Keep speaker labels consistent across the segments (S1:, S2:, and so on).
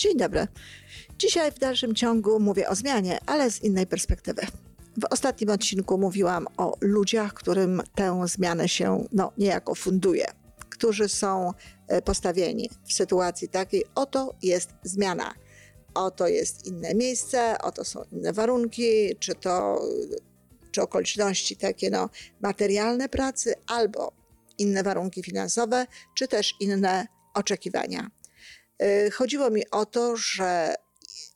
S1: Dzień dobry. Dzisiaj w dalszym ciągu mówię o zmianie, ale z innej perspektywy. W ostatnim odcinku mówiłam o ludziach, którym tę zmianę się no, niejako funduje, którzy są e, postawieni w sytuacji takiej, oto jest zmiana, oto jest inne miejsce, oto są inne warunki, czy to czy okoliczności takie no, materialne pracy, albo inne warunki finansowe, czy też inne oczekiwania. Y, chodziło mi o to, że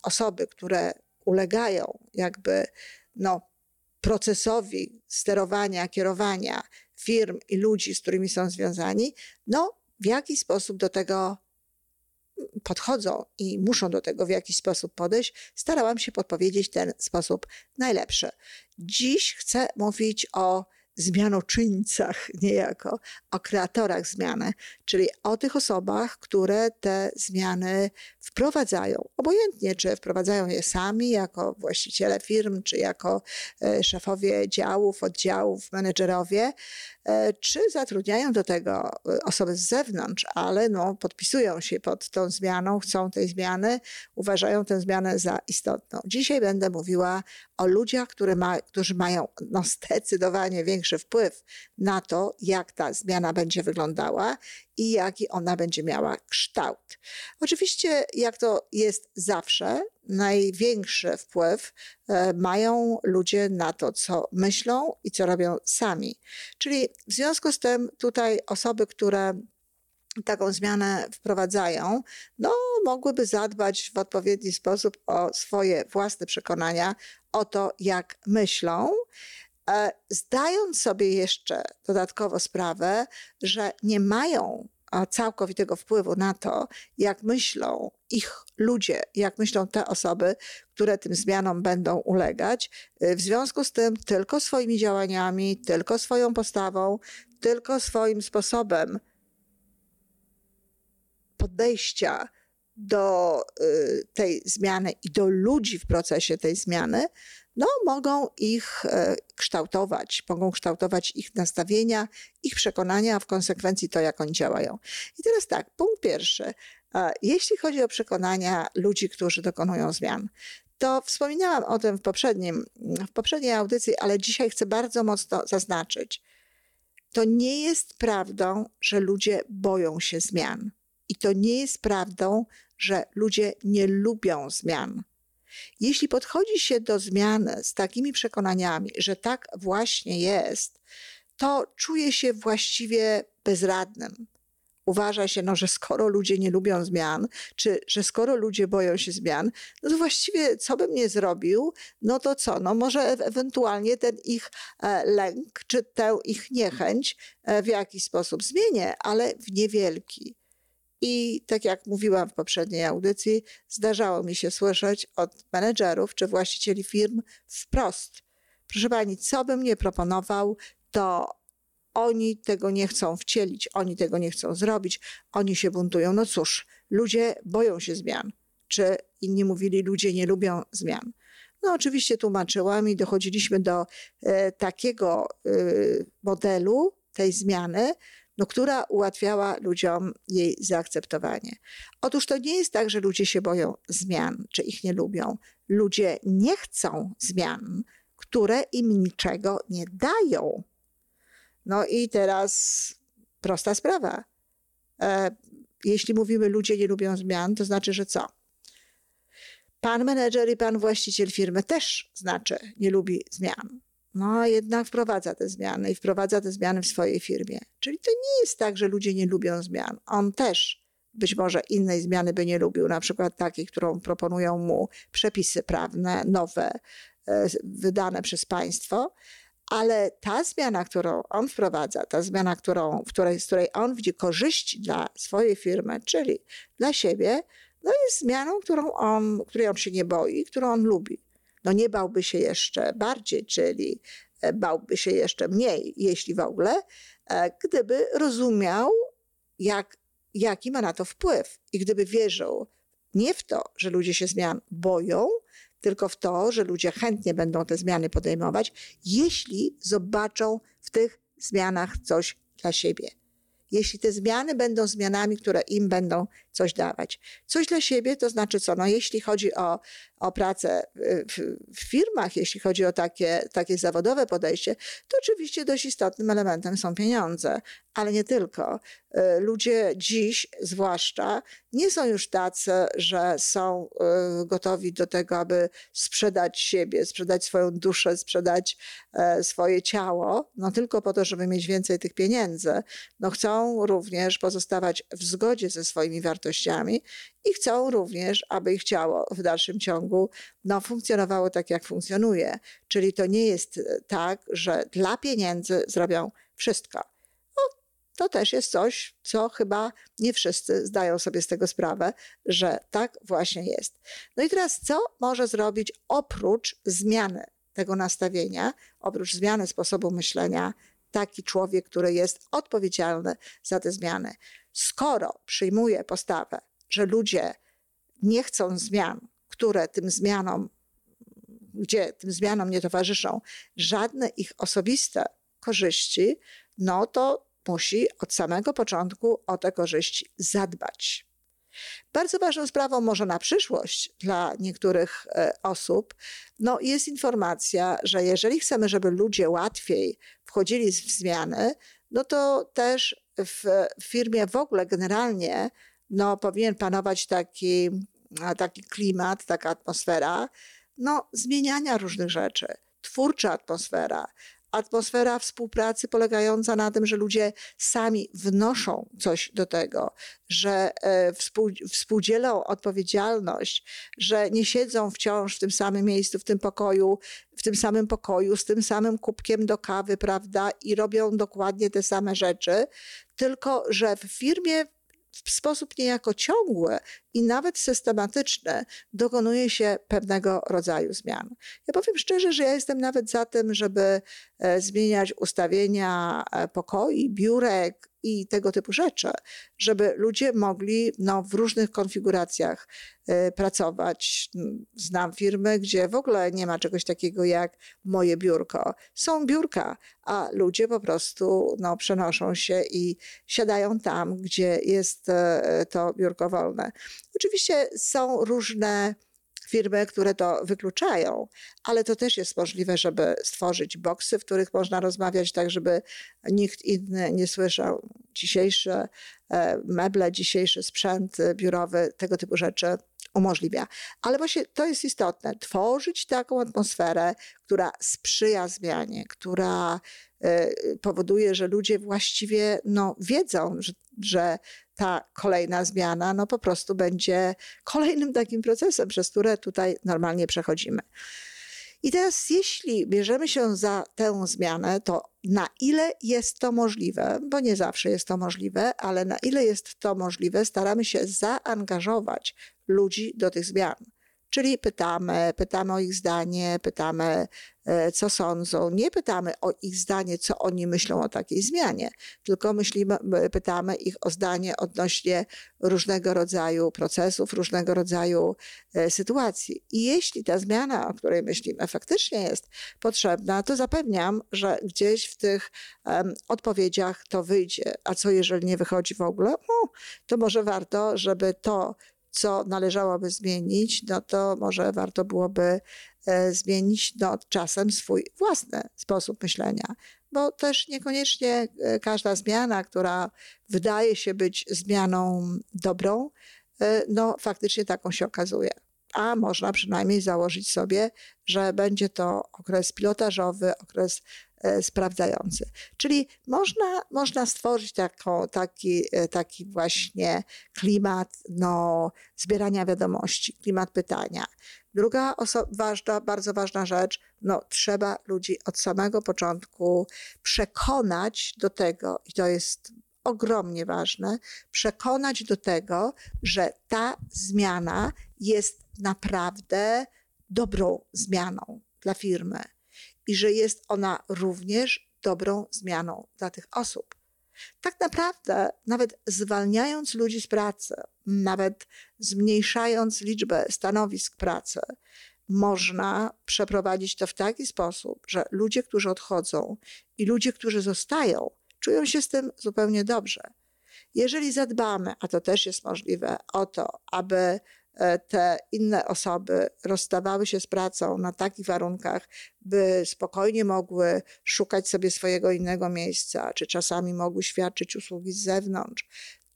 S1: osoby, które ulegają jakby no, procesowi sterowania, kierowania firm i ludzi, z którymi są związani, no w jaki sposób do tego podchodzą i muszą do tego w jakiś sposób podejść, starałam się podpowiedzieć ten sposób najlepszy. Dziś chcę mówić o zmianoczyńcach niejako, o kreatorach zmiany, czyli o tych osobach, które te zmiany wprowadzają. Obojętnie, czy wprowadzają je sami jako właściciele firm, czy jako e, szefowie działów, oddziałów, menedżerowie, e, czy zatrudniają do tego e, osoby z zewnątrz, ale no, podpisują się pod tą zmianą, chcą tej zmiany, uważają tę zmianę za istotną. Dzisiaj będę mówiła o ludziach, ma, którzy mają no, zdecydowanie większy wpływ na to, jak ta zmiana będzie wyglądała i jaki ona będzie miała kształt. Oczywiście, jak to jest zawsze, największy wpływ e, mają ludzie na to, co myślą i co robią sami. Czyli w związku z tym tutaj osoby, które taką zmianę wprowadzają, no mogłyby zadbać w odpowiedni sposób o swoje własne przekonania, o to, jak myślą, e, zdając sobie jeszcze dodatkowo sprawę, że nie mają całkowitego wpływu na to, jak myślą ich ludzie, jak myślą te osoby, które tym zmianom będą ulegać. E, w związku z tym tylko swoimi działaniami, tylko swoją postawą, tylko swoim sposobem podejścia do y, tej zmiany i do ludzi w procesie tej zmiany, no, mogą ich e, kształtować, mogą kształtować ich nastawienia, ich przekonania, a w konsekwencji to, jak oni działają. I teraz tak, punkt pierwszy. Jeśli chodzi o przekonania ludzi, którzy dokonują zmian, to wspominałam o tym w, poprzednim, w poprzedniej audycji, ale dzisiaj chcę bardzo mocno zaznaczyć. To nie jest prawdą, że ludzie boją się zmian. I to nie jest prawdą, że ludzie nie lubią zmian. Jeśli podchodzi się do zmiany z takimi przekonaniami, że tak właśnie jest, to czuje się właściwie bezradnym. Uważa się, no, że skoro ludzie nie lubią zmian, czy że skoro ludzie boją się zmian, no to właściwie co bym nie zrobił, no to co? No może ewentualnie ten ich e, lęk, czy tę ich niechęć e, w jakiś sposób zmienię, ale w niewielki. I tak jak mówiłam w poprzedniej audycji, zdarzało mi się słyszeć od menedżerów czy właścicieli firm wprost: Proszę pani, co bym nie proponował, to oni tego nie chcą wcielić, oni tego nie chcą zrobić, oni się buntują. No cóż, ludzie boją się zmian. Czy inni mówili, ludzie nie lubią zmian. No oczywiście tłumaczyłam i dochodziliśmy do e, takiego e, modelu tej zmiany, no, która ułatwiała ludziom jej zaakceptowanie. Otóż to nie jest tak, że ludzie się boją zmian, czy ich nie lubią. Ludzie nie chcą zmian, które im niczego nie dają. No i teraz prosta sprawa. E, jeśli mówimy, ludzie nie lubią zmian, to znaczy, że co? Pan menedżer i pan właściciel firmy też znaczy, nie lubi zmian no jednak wprowadza te zmiany i wprowadza te zmiany w swojej firmie. Czyli to nie jest tak, że ludzie nie lubią zmian. On też być może innej zmiany by nie lubił, na przykład takiej, którą proponują mu przepisy prawne, nowe, e, wydane przez państwo, ale ta zmiana, którą on wprowadza, ta zmiana, którą, w której, z której on widzi korzyści dla swojej firmy, czyli dla siebie, no jest zmianą, którą on, której on się nie boi, którą on lubi no nie bałby się jeszcze bardziej, czyli e, bałby się jeszcze mniej, jeśli w ogóle, e, gdyby rozumiał, jak, jaki ma na to wpływ i gdyby wierzył nie w to, że ludzie się zmian boją, tylko w to, że ludzie chętnie będą te zmiany podejmować, jeśli zobaczą w tych zmianach coś dla siebie. Jeśli te zmiany będą zmianami, które im będą coś dawać. Coś dla siebie to znaczy co? No, jeśli chodzi o, o pracę w, w firmach, jeśli chodzi o takie, takie zawodowe podejście, to oczywiście dość istotnym elementem są pieniądze, ale nie tylko. Y, ludzie dziś, zwłaszcza, nie są już tacy, że są y, gotowi do tego, aby sprzedać siebie, sprzedać swoją duszę, sprzedać e, swoje ciało, no tylko po to, żeby mieć więcej tych pieniędzy. No chcą również pozostawać w zgodzie ze swoimi wartościami i chcą również, aby ich ciało w dalszym ciągu no, funkcjonowało tak, jak funkcjonuje. Czyli to nie jest e, tak, że dla pieniędzy zrobią wszystko to też jest coś, co chyba nie wszyscy zdają sobie z tego sprawę, że tak właśnie jest. No i teraz, co może zrobić oprócz zmiany tego nastawienia, oprócz zmiany sposobu myślenia, taki człowiek, który jest odpowiedzialny za te zmiany? Skoro przyjmuje postawę, że ludzie nie chcą zmian, które tym zmianom, gdzie tym zmianom nie towarzyszą żadne ich osobiste korzyści, no to musi od samego początku o te korzyści zadbać. Bardzo ważną sprawą może na przyszłość dla niektórych e, osób no jest informacja, że jeżeli chcemy, żeby ludzie łatwiej wchodzili w zmiany, no to też w firmie w ogóle generalnie no, powinien panować taki, taki klimat, taka atmosfera no, zmieniania różnych rzeczy, twórcza atmosfera, atmosfera współpracy polegająca na tym, że ludzie sami wnoszą coś do tego, że e, współ, współdzielą odpowiedzialność, że nie siedzą wciąż w tym samym miejscu, w tym pokoju, w tym samym pokoju, z tym samym kubkiem do kawy, prawda, i robią dokładnie te same rzeczy, tylko że w firmie w sposób niejako ciągły i nawet systematyczny dokonuje się pewnego rodzaju zmian. Ja powiem szczerze, że ja jestem nawet za tym, żeby e, zmieniać ustawienia e, pokoi, biurek i tego typu rzeczy, żeby ludzie mogli no, w różnych konfiguracjach y, pracować. Znam firmy, gdzie w ogóle nie ma czegoś takiego jak moje biurko. Są biurka, a ludzie po prostu no, przenoszą się i siadają tam, gdzie jest to biurko wolne. Oczywiście są różne firmy, które to wykluczają, ale to też jest możliwe, żeby stworzyć boksy, w których można rozmawiać tak, żeby nikt inny nie słyszał. Dzisiejsze meble, dzisiejszy sprzęt biurowy, tego typu rzeczy umożliwia. Ale właśnie to jest istotne, tworzyć taką atmosferę, która sprzyja zmianie, która e, powoduje, że ludzie właściwie no, wiedzą, że, że ta kolejna zmiana no po prostu będzie kolejnym takim procesem, przez które tutaj normalnie przechodzimy. I teraz, jeśli bierzemy się za tę zmianę, to na ile jest to możliwe, bo nie zawsze jest to możliwe, ale na ile jest to możliwe, staramy się zaangażować ludzi do tych zmian. Czyli pytamy, pytamy o ich zdanie, pytamy, e, co sądzą. Nie pytamy o ich zdanie, co oni myślą o takiej zmianie, tylko myślimy, pytamy ich o zdanie odnośnie różnego rodzaju procesów, różnego rodzaju e, sytuacji. I jeśli ta zmiana, o której myślimy, faktycznie jest potrzebna, to zapewniam, że gdzieś w tych um, odpowiedziach to wyjdzie. A co jeżeli nie wychodzi w ogóle? No, to może warto, żeby to, co należałoby zmienić, no to może warto byłoby e, zmienić no, czasem swój własny sposób myślenia, bo też niekoniecznie e, każda zmiana, która wydaje się być zmianą dobrą, e, no faktycznie taką się okazuje. A można przynajmniej założyć sobie, że będzie to okres pilotażowy, okres sprawdzający. Czyli można, można stworzyć taką, taki, e, taki właśnie klimat no, zbierania wiadomości, klimat pytania. Druga ważna, bardzo ważna rzecz, no, trzeba ludzi od samego początku przekonać do tego, i to jest ogromnie ważne, przekonać do tego, że ta zmiana jest naprawdę dobrą zmianą dla firmy i że jest ona również dobrą zmianą dla tych osób. Tak naprawdę, nawet zwalniając ludzi z pracy, nawet zmniejszając liczbę stanowisk pracy, można przeprowadzić to w taki sposób, że ludzie, którzy odchodzą i ludzie, którzy zostają, czują się z tym zupełnie dobrze. Jeżeli zadbamy, a to też jest możliwe, o to, aby te inne osoby rozstawały się z pracą na takich warunkach, by spokojnie mogły szukać sobie swojego innego miejsca, czy czasami mogły świadczyć usługi z zewnątrz,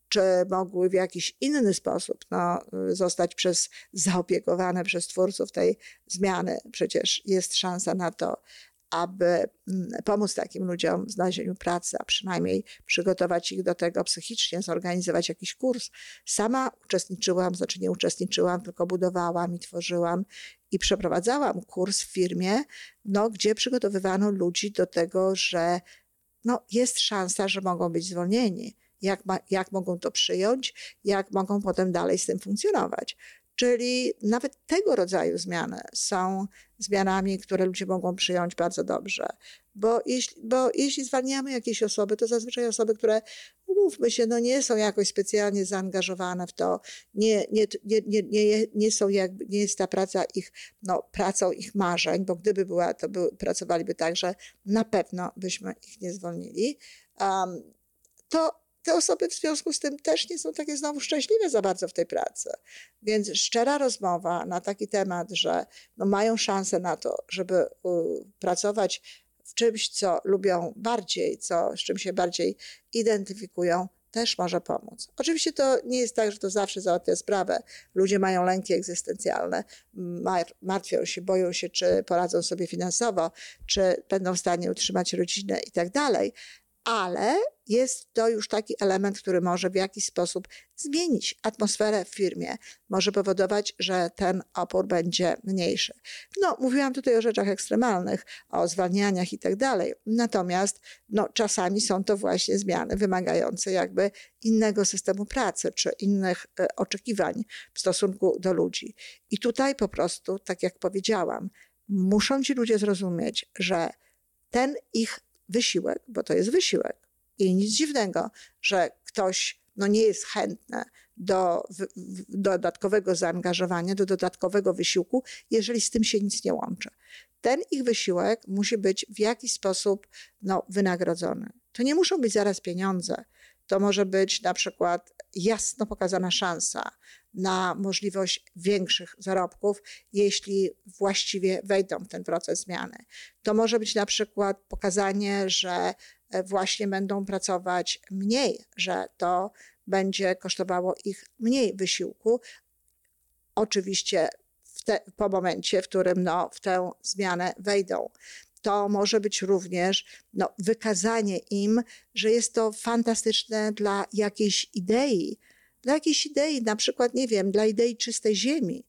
S1: czy mogły w jakiś inny sposób no, zostać przez, zaopiekowane przez twórców tej zmiany. Przecież jest szansa na to, aby mm, pomóc takim ludziom w znalezieniu pracy, a przynajmniej przygotować ich do tego psychicznie, zorganizować jakiś kurs. Sama uczestniczyłam, znaczy nie uczestniczyłam, tylko budowałam i tworzyłam i przeprowadzałam kurs w firmie, no, gdzie przygotowywano ludzi do tego, że no, jest szansa, że mogą być zwolnieni. Jak, ma, jak mogą to przyjąć, jak mogą potem dalej z tym funkcjonować. Czyli nawet tego rodzaju zmiany są zmianami, które ludzie mogą przyjąć bardzo dobrze. Bo jeśli, bo jeśli zwalniamy jakieś osoby, to zazwyczaj osoby, które, umówmy się, no nie są jakoś specjalnie zaangażowane w to, nie, nie, nie, nie, nie, są jakby, nie jest ta praca ich, no, pracą ich marzeń, bo gdyby była, to by, pracowaliby tak, że na pewno byśmy ich nie zwolnili. Um, to te osoby w związku z tym też nie są takie znowu szczęśliwe za bardzo w tej pracy. Więc szczera rozmowa na taki temat, że no mają szansę na to, żeby pracować w czymś, co lubią bardziej, co, z czym się bardziej identyfikują, też może pomóc. Oczywiście to nie jest tak, że to zawsze załatwia sprawę. Ludzie mają lęki egzystencjalne, martwią się, boją się, czy poradzą sobie finansowo, czy będą w stanie utrzymać rodzinę i tak dalej ale jest to już taki element, który może w jakiś sposób zmienić atmosferę w firmie, może powodować, że ten opór będzie mniejszy. No, mówiłam tutaj o rzeczach ekstremalnych, o zwalnianiach i tak dalej. Natomiast no, czasami są to właśnie zmiany wymagające jakby innego systemu pracy czy innych e, oczekiwań w stosunku do ludzi. I tutaj po prostu, tak jak powiedziałam, muszą ci ludzie zrozumieć, że ten ich wysiłek, bo to jest wysiłek. I nic dziwnego, że ktoś no, nie jest chętny do, do dodatkowego zaangażowania, do dodatkowego wysiłku, jeżeli z tym się nic nie łączy. Ten ich wysiłek musi być w jakiś sposób no, wynagrodzony. To nie muszą być zaraz pieniądze. To może być na przykład jasno pokazana szansa na możliwość większych zarobków, jeśli właściwie wejdą w ten proces zmiany. To może być na przykład pokazanie, że e, właśnie będą pracować mniej, że to będzie kosztowało ich mniej wysiłku. Oczywiście te, po momencie, w którym no, w tę zmianę wejdą to może być również no, wykazanie im, że jest to fantastyczne dla jakiejś idei, dla jakiejś idei, na przykład, nie wiem, dla idei czystej ziemi.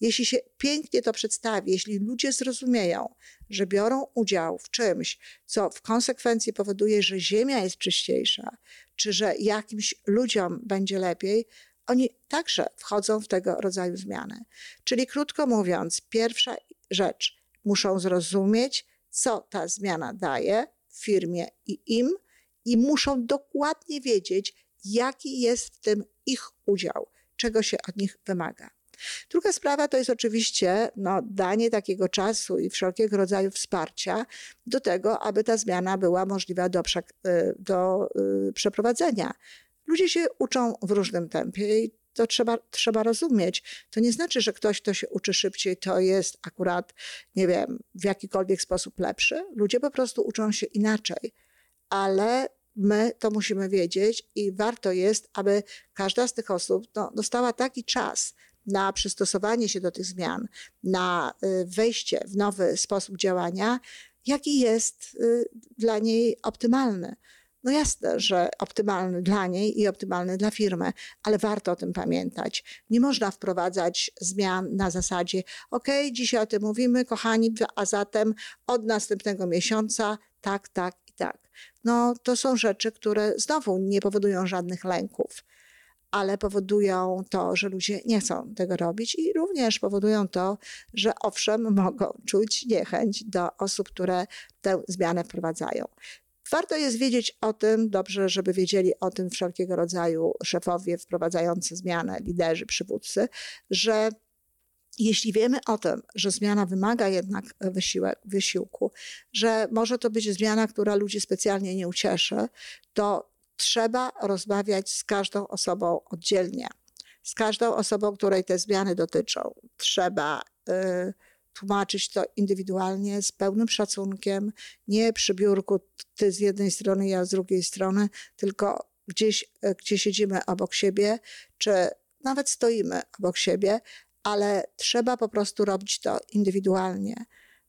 S1: Jeśli się pięknie to przedstawi, jeśli ludzie zrozumieją, że biorą udział w czymś, co w konsekwencji powoduje, że ziemia jest czyściejsza, czy że jakimś ludziom będzie lepiej, oni także wchodzą w tego rodzaju zmiany. Czyli krótko mówiąc, pierwsza rzecz, muszą zrozumieć, co ta zmiana daje firmie i im, i muszą dokładnie wiedzieć, jaki jest w tym ich udział, czego się od nich wymaga. Druga sprawa to jest oczywiście no, danie takiego czasu i wszelkiego rodzaju wsparcia do tego, aby ta zmiana była możliwa do, y, do y, przeprowadzenia. Ludzie się uczą w różnym tempie i to trzeba, trzeba rozumieć. To nie znaczy, że ktoś, kto się uczy szybciej, to jest akurat, nie wiem, w jakikolwiek sposób lepszy. Ludzie po prostu uczą się inaczej. Ale my to musimy wiedzieć i warto jest, aby każda z tych osób no, dostała taki czas na przystosowanie się do tych zmian, na y, wejście w nowy sposób działania, jaki jest y, dla niej optymalny. No jasne, że optymalny dla niej i optymalny dla firmy, ale warto o tym pamiętać. Nie można wprowadzać zmian na zasadzie, ok, dzisiaj o tym mówimy, kochani, a zatem od następnego miesiąca tak, tak tak. No to są rzeczy, które znowu nie powodują żadnych lęków ale powodują to, że ludzie nie chcą tego robić i również powodują to, że owszem, mogą czuć niechęć do osób, które tę zmianę wprowadzają. Warto jest wiedzieć o tym, dobrze, żeby wiedzieli o tym wszelkiego rodzaju szefowie wprowadzający zmianę, liderzy, przywódcy, że jeśli wiemy o tym, że zmiana wymaga jednak wysiłek, wysiłku, że może to być zmiana, która ludzi specjalnie nie ucieszy, to trzeba rozmawiać z każdą osobą oddzielnie, z każdą osobą, której te zmiany dotyczą. Trzeba y, tłumaczyć to indywidualnie, z pełnym szacunkiem, nie przy biurku ty z jednej strony, ja z drugiej strony, tylko gdzieś, y, gdzie siedzimy obok siebie, czy nawet stoimy obok siebie, ale trzeba po prostu robić to indywidualnie.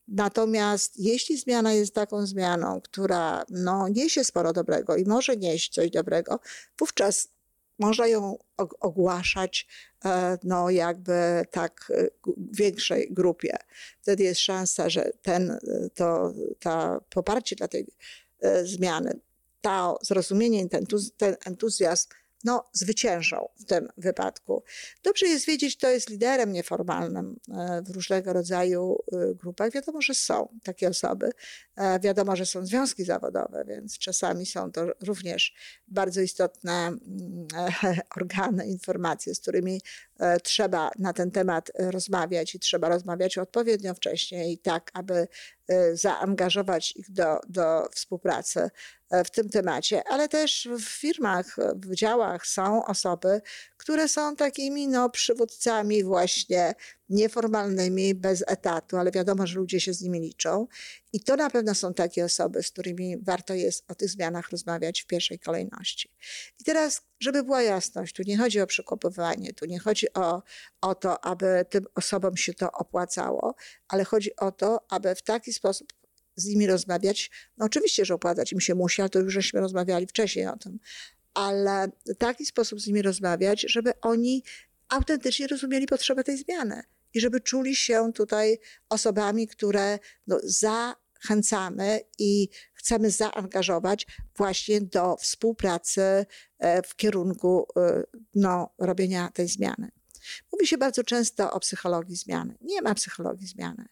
S1: Natomiast jeśli zmiana jest taką zmianą, która no, niesie sporo dobrego i może nieść coś dobrego, wówczas można ją ogłaszać e, no, jakby tak e, większej grupie. Wtedy jest szansa, że ten, e, to, ta poparcie dla tej zmiany, to zrozumienie, ten, ten entuzjazm no, zwyciężą w tym wypadku. Dobrze jest wiedzieć, kto jest liderem nieformalnym e, w różnego rodzaju e, grupach. Wiadomo, że są takie osoby. E, wiadomo, że są związki zawodowe, więc czasami są to również bardzo istotne mm, organy, informacje, z którymi trzeba na ten temat rozmawiać i trzeba rozmawiać odpowiednio wcześniej, tak aby zaangażować ich do, do współpracy w tym temacie, ale też w firmach, w działach są osoby, które są takimi no, przywódcami właśnie nieformalnymi, bez etatu, ale wiadomo, że ludzie się z nimi liczą. I to na pewno są takie osoby, z którymi warto jest o tych zmianach rozmawiać w pierwszej kolejności. I teraz, żeby była jasność, tu nie chodzi o przekopywanie, tu nie chodzi o, o to, aby tym osobom się to opłacało, ale chodzi o to, aby w taki sposób z nimi rozmawiać. No oczywiście, że opłacać im się musi, ale to już żeśmy rozmawiali wcześniej o tym. Ale taki sposób z nimi rozmawiać, żeby oni autentycznie rozumieli potrzebę tej zmiany i żeby czuli się tutaj osobami, które no, zachęcamy i chcemy zaangażować właśnie do współpracy e, w kierunku e, no, robienia tej zmiany. Mówi się bardzo często o psychologii zmiany. Nie ma psychologii zmiany.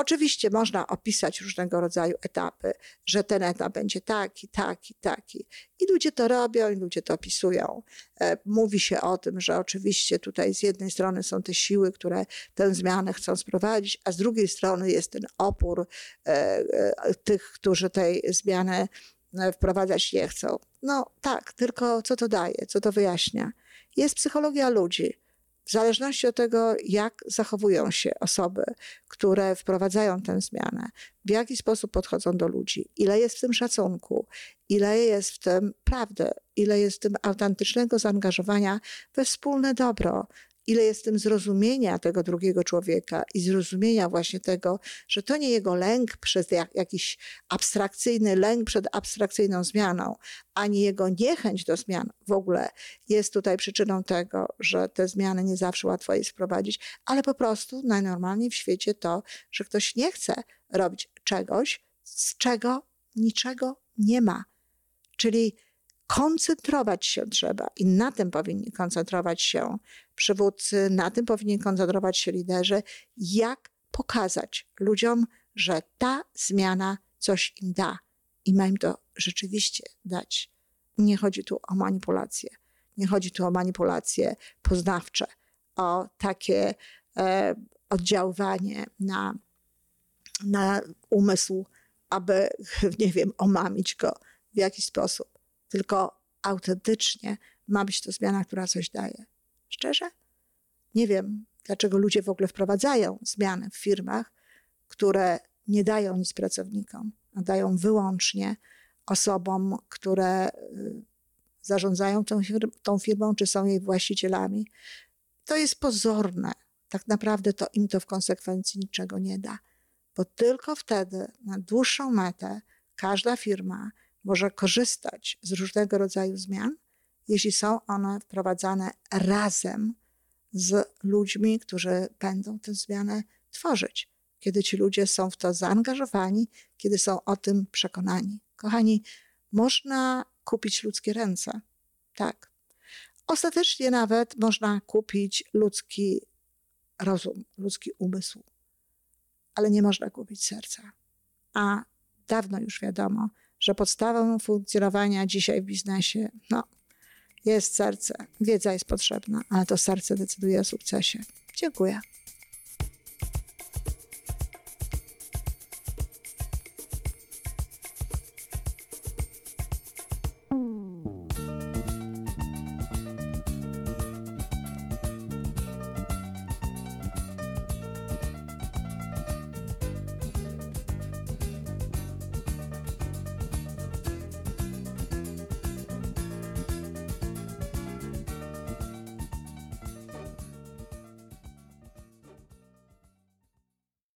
S1: Oczywiście można opisać różnego rodzaju etapy, że ten etap będzie taki, taki, taki. I ludzie to robią, i ludzie to opisują. E, mówi się o tym, że oczywiście tutaj z jednej strony są te siły, które tę zmianę chcą sprowadzić, a z drugiej strony jest ten opór e, e, tych, którzy tej zmiany wprowadzać nie chcą. No tak, tylko co to daje, co to wyjaśnia? Jest psychologia ludzi w zależności od tego, jak zachowują się osoby, które wprowadzają tę zmianę, w jaki sposób podchodzą do ludzi, ile jest w tym szacunku, ile jest w tym prawdy, ile jest w tym autentycznego zaangażowania we wspólne dobro, ile jest tym zrozumienia tego drugiego człowieka i zrozumienia właśnie tego, że to nie jego lęk przed jak, jakiś abstrakcyjny lęk przed abstrakcyjną zmianą, ani jego niechęć do zmian w ogóle jest tutaj przyczyną tego, że te zmiany nie zawsze łatwo jest wprowadzić, ale po prostu najnormalniej w świecie to, że ktoś nie chce robić czegoś, z czego niczego nie ma. Czyli koncentrować się trzeba i na tym powinni koncentrować się przywódcy, na tym powinni koncentrować się liderzy, jak pokazać ludziom, że ta zmiana coś im da i ma im to rzeczywiście dać. Nie chodzi tu o manipulacje. Nie chodzi tu o manipulacje poznawcze, o takie e, oddziaływanie na, na umysł, aby, nie wiem, omamić go w jakiś sposób tylko autentycznie ma być to zmiana, która coś daje. Szczerze? Nie wiem, dlaczego ludzie w ogóle wprowadzają zmiany w firmach, które nie dają nic pracownikom, a dają wyłącznie osobom, które y, zarządzają tą, tą firmą, czy są jej właścicielami. To jest pozorne. Tak naprawdę to im to w konsekwencji niczego nie da, bo tylko wtedy na dłuższą metę każda firma może korzystać z różnego rodzaju zmian, jeśli są one wprowadzane razem z ludźmi, którzy będą tę zmianę tworzyć. Kiedy ci ludzie są w to zaangażowani, kiedy są o tym przekonani. Kochani, można kupić ludzkie ręce. Tak. Ostatecznie nawet można kupić ludzki rozum, ludzki umysł, ale nie można kupić serca. A dawno już wiadomo, że podstawą funkcjonowania dzisiaj w biznesie no, jest serce. Wiedza jest potrzebna, ale to serce decyduje o sukcesie. Dziękuję.